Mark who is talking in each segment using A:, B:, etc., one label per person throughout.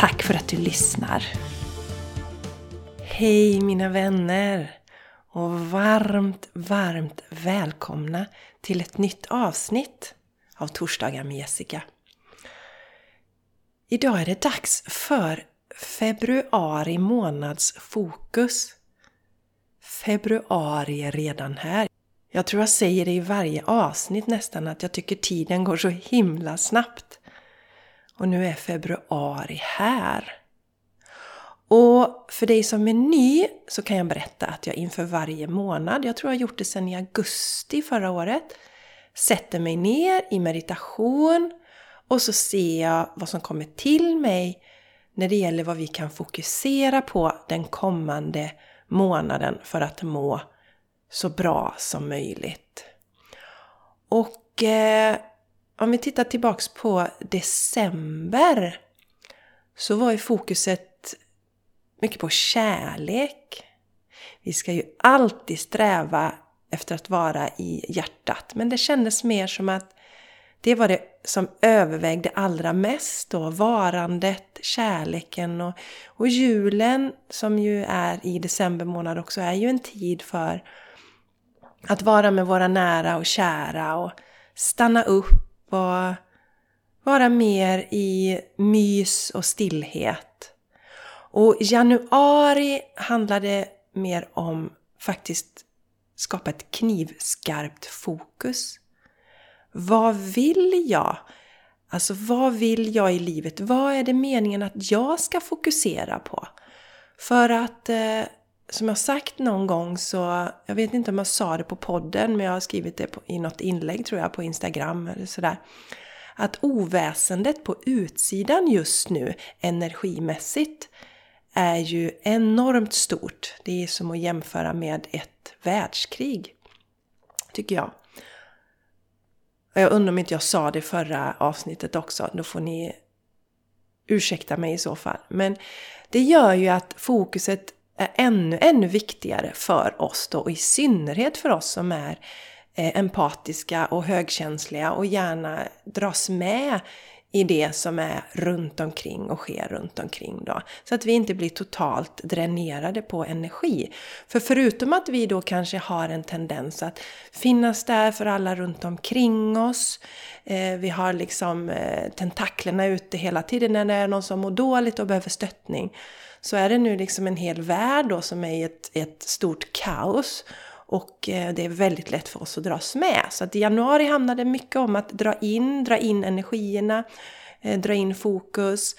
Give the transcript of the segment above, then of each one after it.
A: Tack för att du lyssnar! Hej mina vänner! Och varmt, varmt välkomna till ett nytt avsnitt av Torsdagar med Jessica. Idag är det dags för februari månads fokus. Februari är redan här. Jag tror jag säger det i varje avsnitt nästan att jag tycker tiden går så himla snabbt. Och nu är februari här. Och för dig som är ny så kan jag berätta att jag inför varje månad, jag tror jag har gjort det sedan i augusti förra året, sätter mig ner i meditation och så ser jag vad som kommer till mig när det gäller vad vi kan fokusera på den kommande månaden för att må så bra som möjligt. Och eh, om vi tittar tillbaks på december så var ju fokuset mycket på kärlek. Vi ska ju alltid sträva efter att vara i hjärtat. Men det kändes mer som att det var det som övervägde allra mest då. Varandet, kärleken och, och julen som ju är i december månad också är ju en tid för att vara med våra nära och kära och stanna upp och vara mer i mys och stillhet. Och januari handlade mer om faktiskt skapa ett knivskarpt fokus. Vad vill jag? Alltså vad vill jag i livet? Vad är det meningen att jag ska fokusera på? För att eh, som jag sagt någon gång så, jag vet inte om jag sa det på podden, men jag har skrivit det på, i något inlägg tror jag på Instagram eller sådär. Att oväsendet på utsidan just nu, energimässigt, är ju enormt stort. Det är som att jämföra med ett världskrig. Tycker jag. Jag undrar om inte jag sa det i förra avsnittet också. Då får ni ursäkta mig i så fall. Men det gör ju att fokuset är ännu, ännu viktigare för oss då och i synnerhet för oss som är eh, empatiska och högkänsliga och gärna dras med i det som är runt omkring och sker runt omkring då. Så att vi inte blir totalt dränerade på energi. För förutom att vi då kanske har en tendens att finnas där för alla runt omkring oss. Eh, vi har liksom eh, tentaklerna ute hela tiden när det är någon som mår dåligt och behöver stöttning så är det nu liksom en hel värld då som är i ett, ett stort kaos. Och eh, det är väldigt lätt för oss att dras med. Så att i januari handlade det mycket om att dra in, dra in energierna, eh, dra in fokus.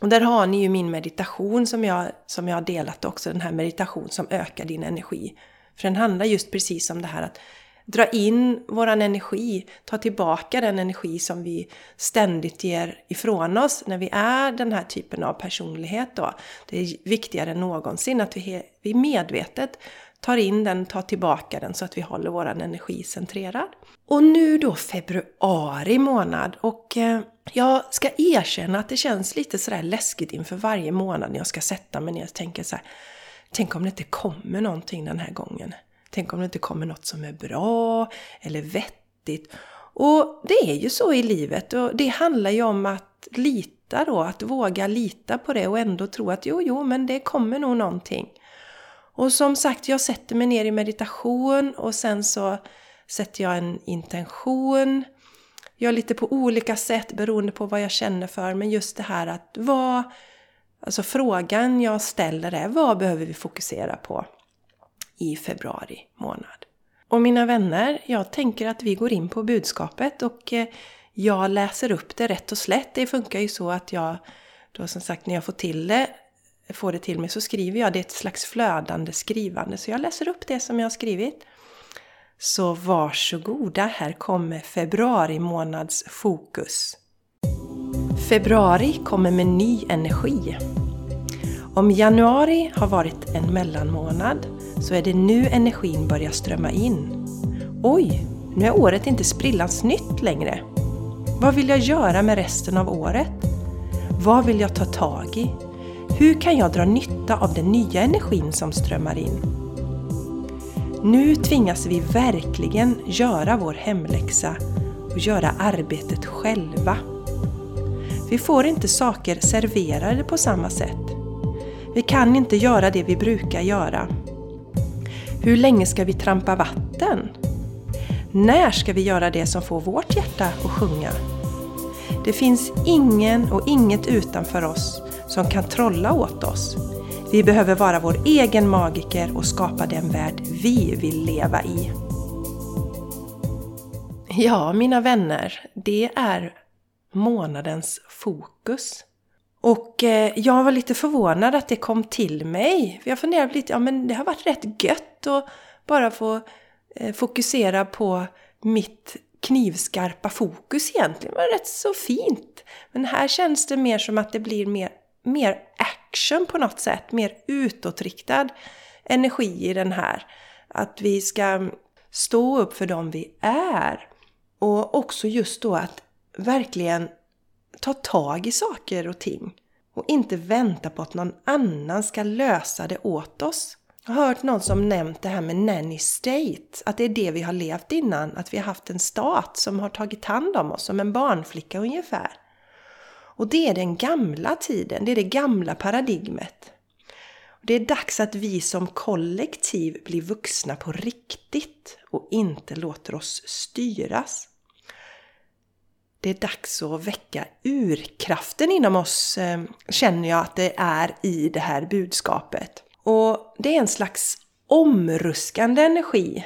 A: Och där har ni ju min meditation som jag, som jag har delat också, den här meditation som ökar din energi. För den handlar just precis om det här att dra in våran energi, ta tillbaka den energi som vi ständigt ger ifrån oss när vi är den här typen av personlighet då. Det är viktigare än någonsin att vi, vi medvetet tar in den, tar tillbaka den så att vi håller våran energi centrerad. Och nu då februari månad och eh, jag ska erkänna att det känns lite sådär läskigt inför varje månad när jag ska sätta mig ner och tänka så här, Tänk om det inte kommer någonting den här gången. Tänk om det inte kommer något som är bra eller vettigt. Och det är ju så i livet och det handlar ju om att lita då, att våga lita på det och ändå tro att jo, jo, men det kommer nog någonting. Och som sagt, jag sätter mig ner i meditation och sen så sätter jag en intention. Gör lite på olika sätt beroende på vad jag känner för, men just det här att vad... Alltså frågan jag ställer är vad behöver vi fokusera på? I februari månad. Och mina vänner, jag tänker att vi går in på budskapet och eh, jag läser upp det rätt och slätt. Det funkar ju så att jag, då som sagt när jag får till det, får det till mig så skriver jag det ett slags flödande skrivande. Så jag läser upp det som jag har skrivit. Så varsågoda, här kommer februari månads fokus. Februari kommer med ny energi. Om januari har varit en mellanmånad så är det nu energin börjar strömma in. Oj, nu är året inte sprillans nytt längre. Vad vill jag göra med resten av året? Vad vill jag ta tag i? Hur kan jag dra nytta av den nya energin som strömmar in? Nu tvingas vi verkligen göra vår hemläxa och göra arbetet själva. Vi får inte saker serverade på samma sätt. Vi kan inte göra det vi brukar göra. Hur länge ska vi trampa vatten? När ska vi göra det som får vårt hjärta att sjunga? Det finns ingen och inget utanför oss som kan trolla åt oss. Vi behöver vara vår egen magiker och skapa den värld vi vill leva i. Ja, mina vänner, det är månadens fokus. Och eh, jag var lite förvånad att det kom till mig. Jag funderade lite, ja men det har varit rätt gött att bara få eh, fokusera på mitt knivskarpa fokus egentligen. Det var rätt så fint. Men här känns det mer som att det blir mer, mer action på något sätt. Mer utåtriktad energi i den här. Att vi ska stå upp för dem vi är. Och också just då att verkligen ta tag i saker och ting. Och inte vänta på att någon annan ska lösa det åt oss. Jag har hört någon som nämnt det här med nanny state. Att det är det vi har levt innan. Att vi har haft en stat som har tagit hand om oss, som en barnflicka ungefär. Och det är den gamla tiden, det är det gamla paradigmet. Det är dags att vi som kollektiv blir vuxna på riktigt och inte låter oss styras. Det är dags att väcka urkraften inom oss, eh, känner jag att det är i det här budskapet. Och det är en slags omruskande energi.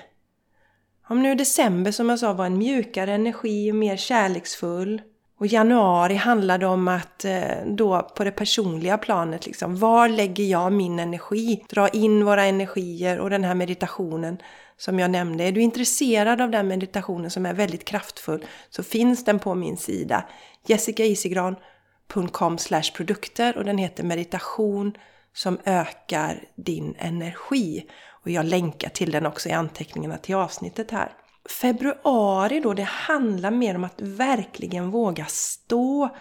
A: Om nu december som jag sa var en mjukare energi, mer kärleksfull. Och januari handlade om att eh, då på det personliga planet liksom, var lägger jag min energi? Dra in våra energier och den här meditationen som jag nämnde. Är du intresserad av den meditationen som är väldigt kraftfull så finns den på min sida jessicaisigran.com produkter och den heter meditation som ökar din energi. Och jag länkar till den också i anteckningarna till avsnittet här. Februari då, det handlar mer om att verkligen våga stå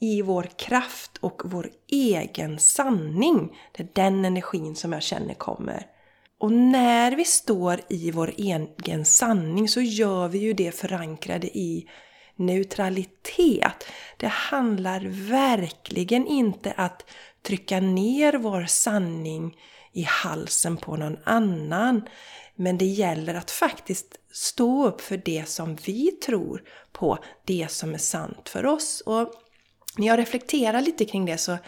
A: i vår kraft och vår egen sanning. Det är den energin som jag känner kommer. Och när vi står i vår egen sanning så gör vi ju det förankrade i neutralitet. Det handlar verkligen inte att trycka ner vår sanning i halsen på någon annan. Men det gäller att faktiskt stå upp för det som vi tror på, det som är sant för oss. Och när jag reflekterar lite kring det så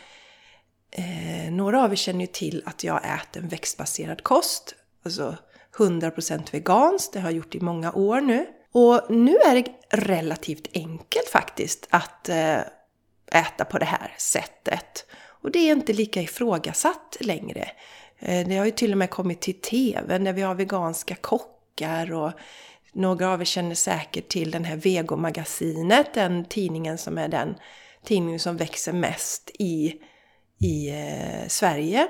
A: eh, några av er känner ju till att jag äter en växtbaserad kost. Alltså 100% veganskt, det har jag gjort i många år nu. Och nu är det relativt enkelt faktiskt att eh, äta på det här sättet. Och det är inte lika ifrågasatt längre. Eh, det har ju till och med kommit till TV när vi har veganska kockar och några av er känner säkert till den här Vegomagasinet, den tidningen som är den tidning som växer mest i, i eh, Sverige.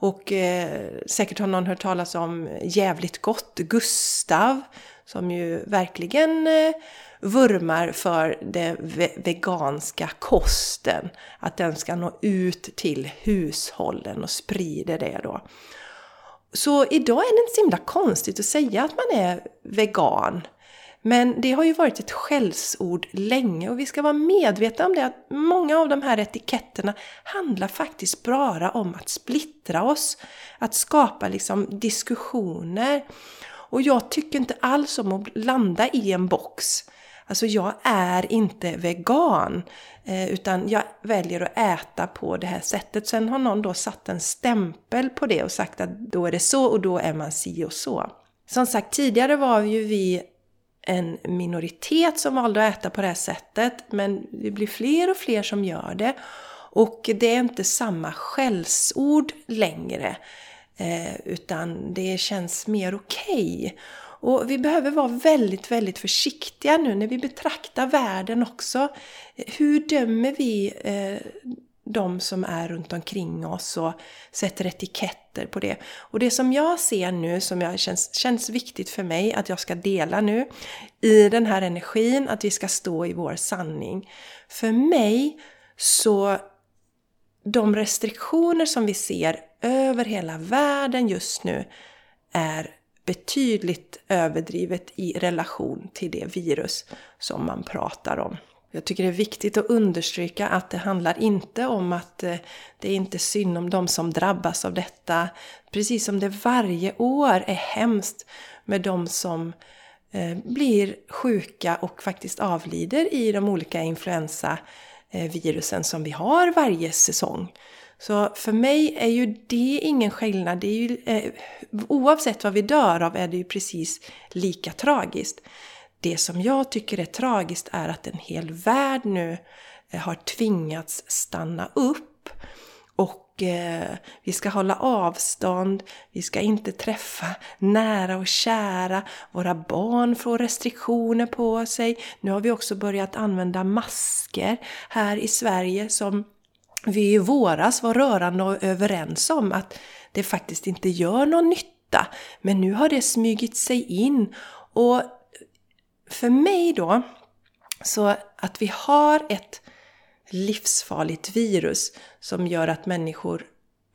A: Och eh, säkert har någon hört talas om Jävligt gott, Gustav, som ju verkligen eh, vurmar för den veganska kosten. Att den ska nå ut till hushållen och sprider det då. Så idag är det inte så himla konstigt att säga att man är vegan. Men det har ju varit ett skällsord länge och vi ska vara medvetna om det att många av de här etiketterna handlar faktiskt bara om att splittra oss. Att skapa liksom diskussioner. Och jag tycker inte alls om att landa i en box. Alltså jag är inte vegan. Eh, utan jag väljer att äta på det här sättet. Sen har någon då satt en stämpel på det och sagt att då är det så och då är man si och så. Som sagt, tidigare var ju vi en minoritet som valde att äta på det här sättet. Men det blir fler och fler som gör det. Och det är inte samma skällsord längre. Eh, utan det känns mer okej. Okay. Och vi behöver vara väldigt, väldigt försiktiga nu när vi betraktar världen också. Hur dömer vi eh, de som är runt omkring oss och sätter etiketter på det. Och det som jag ser nu, som jag känns, känns viktigt för mig att jag ska dela nu i den här energin, att vi ska stå i vår sanning. För mig så de restriktioner som vi ser över hela världen just nu är betydligt överdrivet i relation till det virus som man pratar om. Jag tycker det är viktigt att understryka att det handlar inte om att eh, det är inte synd om de som drabbas av detta. Precis som det varje år är hemskt med de som eh, blir sjuka och faktiskt avlider i de olika influensavirusen som vi har varje säsong. Så för mig är ju det ingen skillnad. Det är ju, eh, oavsett vad vi dör av är det ju precis lika tragiskt. Det som jag tycker är tragiskt är att en hel värld nu eh, har tvingats stanna upp och eh, vi ska hålla avstånd, vi ska inte träffa nära och kära, våra barn får restriktioner på sig. Nu har vi också börjat använda masker här i Sverige som vi i våras var rörande och överens om att det faktiskt inte gör någon nytta. Men nu har det smugit sig in och för mig då, så att vi har ett livsfarligt virus som gör att människor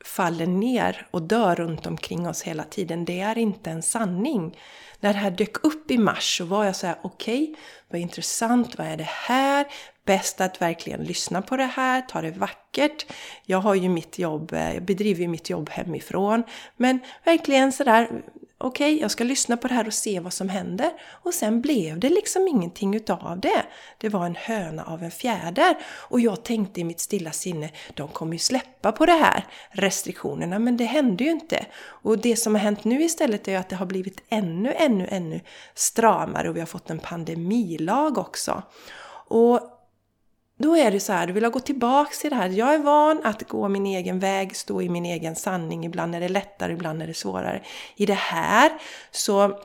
A: faller ner och dör runt omkring oss hela tiden. Det är inte en sanning. När det här dök upp i mars så var jag så här: okej, okay, vad intressant, vad är det här? Bäst att verkligen lyssna på det här, ta det vackert. Jag har ju mitt jobb, eh, jag bedriver ju mitt jobb hemifrån. Men verkligen sådär, okej, okay, jag ska lyssna på det här och se vad som händer. Och sen blev det liksom ingenting utav det. Det var en höna av en fjäder. Och jag tänkte i mitt stilla sinne, de kommer ju släppa på det här restriktionerna, men det hände ju inte. Och det som har hänt nu istället är att det har blivit ännu, ännu, ännu stramare och vi har fått en pandemilag också. Och då är det så här, du vill ha gått tillbaks till det här. Jag är van att gå min egen väg, stå i min egen sanning. Ibland är det lättare, ibland är det svårare. I det här så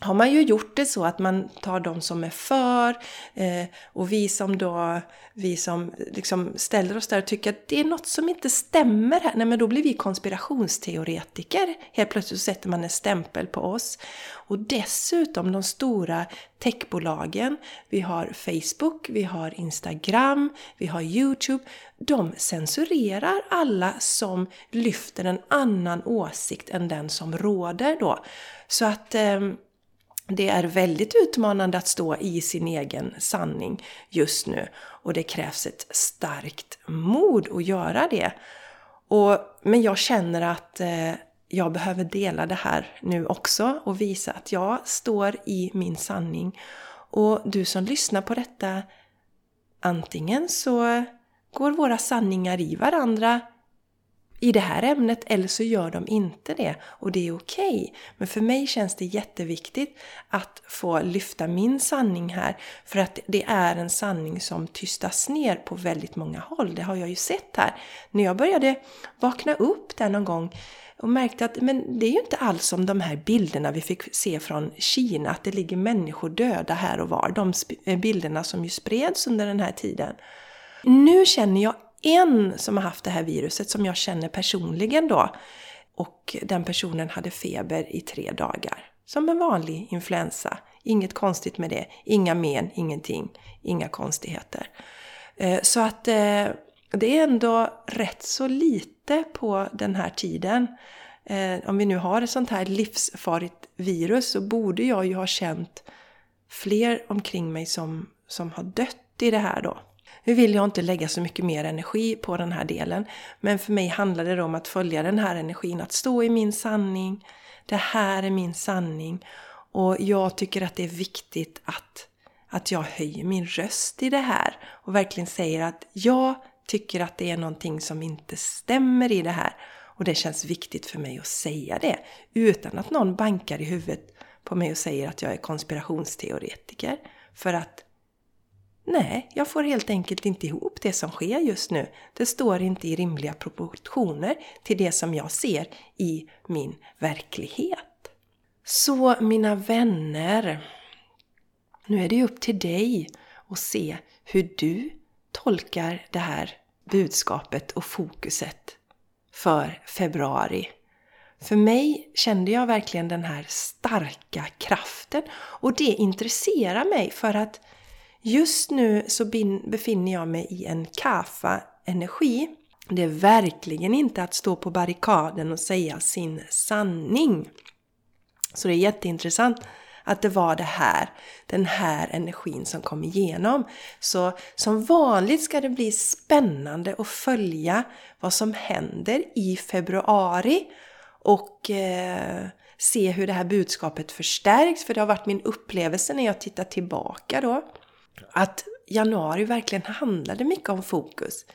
A: har man ju gjort det så att man tar de som är för eh, och vi som då vi som liksom ställer oss där och tycker att det är något som inte stämmer här. Nej men då blir vi konspirationsteoretiker. Helt plötsligt sätter man en stämpel på oss. Och dessutom de stora techbolagen, vi har Facebook, vi har Instagram, vi har Youtube. De censurerar alla som lyfter en annan åsikt än den som råder då. Så att eh, det är väldigt utmanande att stå i sin egen sanning just nu och det krävs ett starkt mod att göra det. Och, men jag känner att eh, jag behöver dela det här nu också och visa att jag står i min sanning. Och du som lyssnar på detta, antingen så går våra sanningar i varandra i det här ämnet eller så gör de inte det och det är okej. Okay. Men för mig känns det jätteviktigt att få lyfta min sanning här för att det är en sanning som tystas ner på väldigt många håll. Det har jag ju sett här. När jag började vakna upp där någon gång och märkte att men det är ju inte alls som de här bilderna vi fick se från Kina, att det ligger människor döda här och var. De eh, bilderna som ju spreds under den här tiden. Nu känner jag en som har haft det här viruset som jag känner personligen då. Och den personen hade feber i tre dagar. Som en vanlig influensa. Inget konstigt med det. Inga men, ingenting. Inga konstigheter. Eh, så att eh, det är ändå rätt så lite på den här tiden. Eh, om vi nu har ett sånt här livsfarligt virus så borde jag ju ha känt fler omkring mig som, som har dött i det här då. Nu vill jag inte lägga så mycket mer energi på den här delen. Men för mig handlar det om att följa den här energin, att stå i min sanning. Det här är min sanning. Och jag tycker att det är viktigt att, att jag höjer min röst i det här. Och verkligen säger att jag tycker att det är någonting som inte stämmer i det här. Och det känns viktigt för mig att säga det. Utan att någon bankar i huvudet på mig och säger att jag är konspirationsteoretiker. För att Nej, jag får helt enkelt inte ihop det som sker just nu. Det står inte i rimliga proportioner till det som jag ser i min verklighet. Så mina vänner, nu är det upp till dig att se hur du tolkar det här budskapet och fokuset för februari. För mig kände jag verkligen den här starka kraften och det intresserar mig för att just nu så befinner jag mig i en kafa-energi. Det är verkligen inte att stå på barrikaden och säga sin sanning. Så det är jätteintressant att det var det här, den här energin som kom igenom. Så som vanligt ska det bli spännande att följa vad som händer i februari och eh, se hur det här budskapet förstärks. För det har varit min upplevelse när jag tittar tillbaka då. Att januari verkligen handlade mycket om fokus.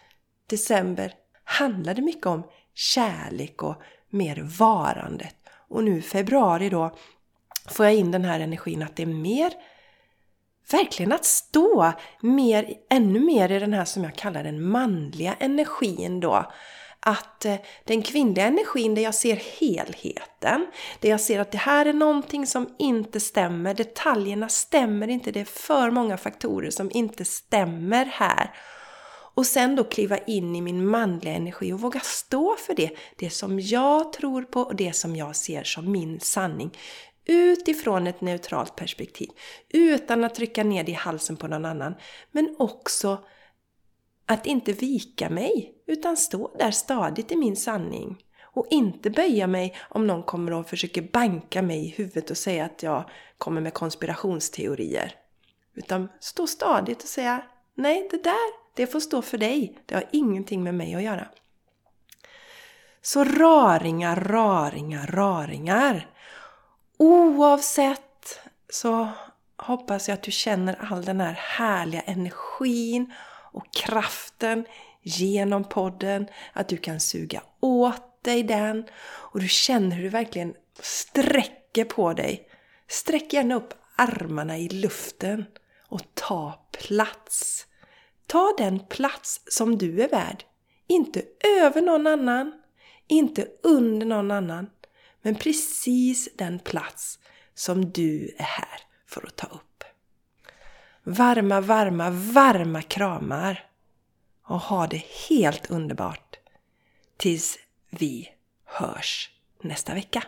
A: December handlade mycket om kärlek och mer varandet. Och nu februari då får jag in den här energin att det är mer verkligen att stå mer, ännu mer i den här som jag kallar den manliga energin då. Att eh, den kvinnliga energin där jag ser helheten, där jag ser att det här är någonting som inte stämmer, detaljerna stämmer inte, det är för många faktorer som inte stämmer här. Och sen då kliva in i min manliga energi och våga stå för det. Det som jag tror på och det som jag ser som min sanning. Utifrån ett neutralt perspektiv. Utan att trycka ner det i halsen på någon annan. Men också att inte vika mig, utan stå där stadigt i min sanning. Och inte böja mig om någon kommer och försöker banka mig i huvudet och säga att jag kommer med konspirationsteorier. Utan stå stadigt och säga Nej, det där, det får stå för dig. Det har ingenting med mig att göra. Så raringar, raringar, raringar. Oavsett så hoppas jag att du känner all den här härliga energin och kraften genom podden. Att du kan suga åt dig den och du känner hur du verkligen sträcker på dig. Sträck gärna upp armarna i luften och ta plats. Ta den plats som du är värd. Inte över någon annan, inte under någon annan, men precis den plats som du är här för att ta upp. Varma, varma, varma kramar och ha det helt underbart tills vi hörs nästa vecka.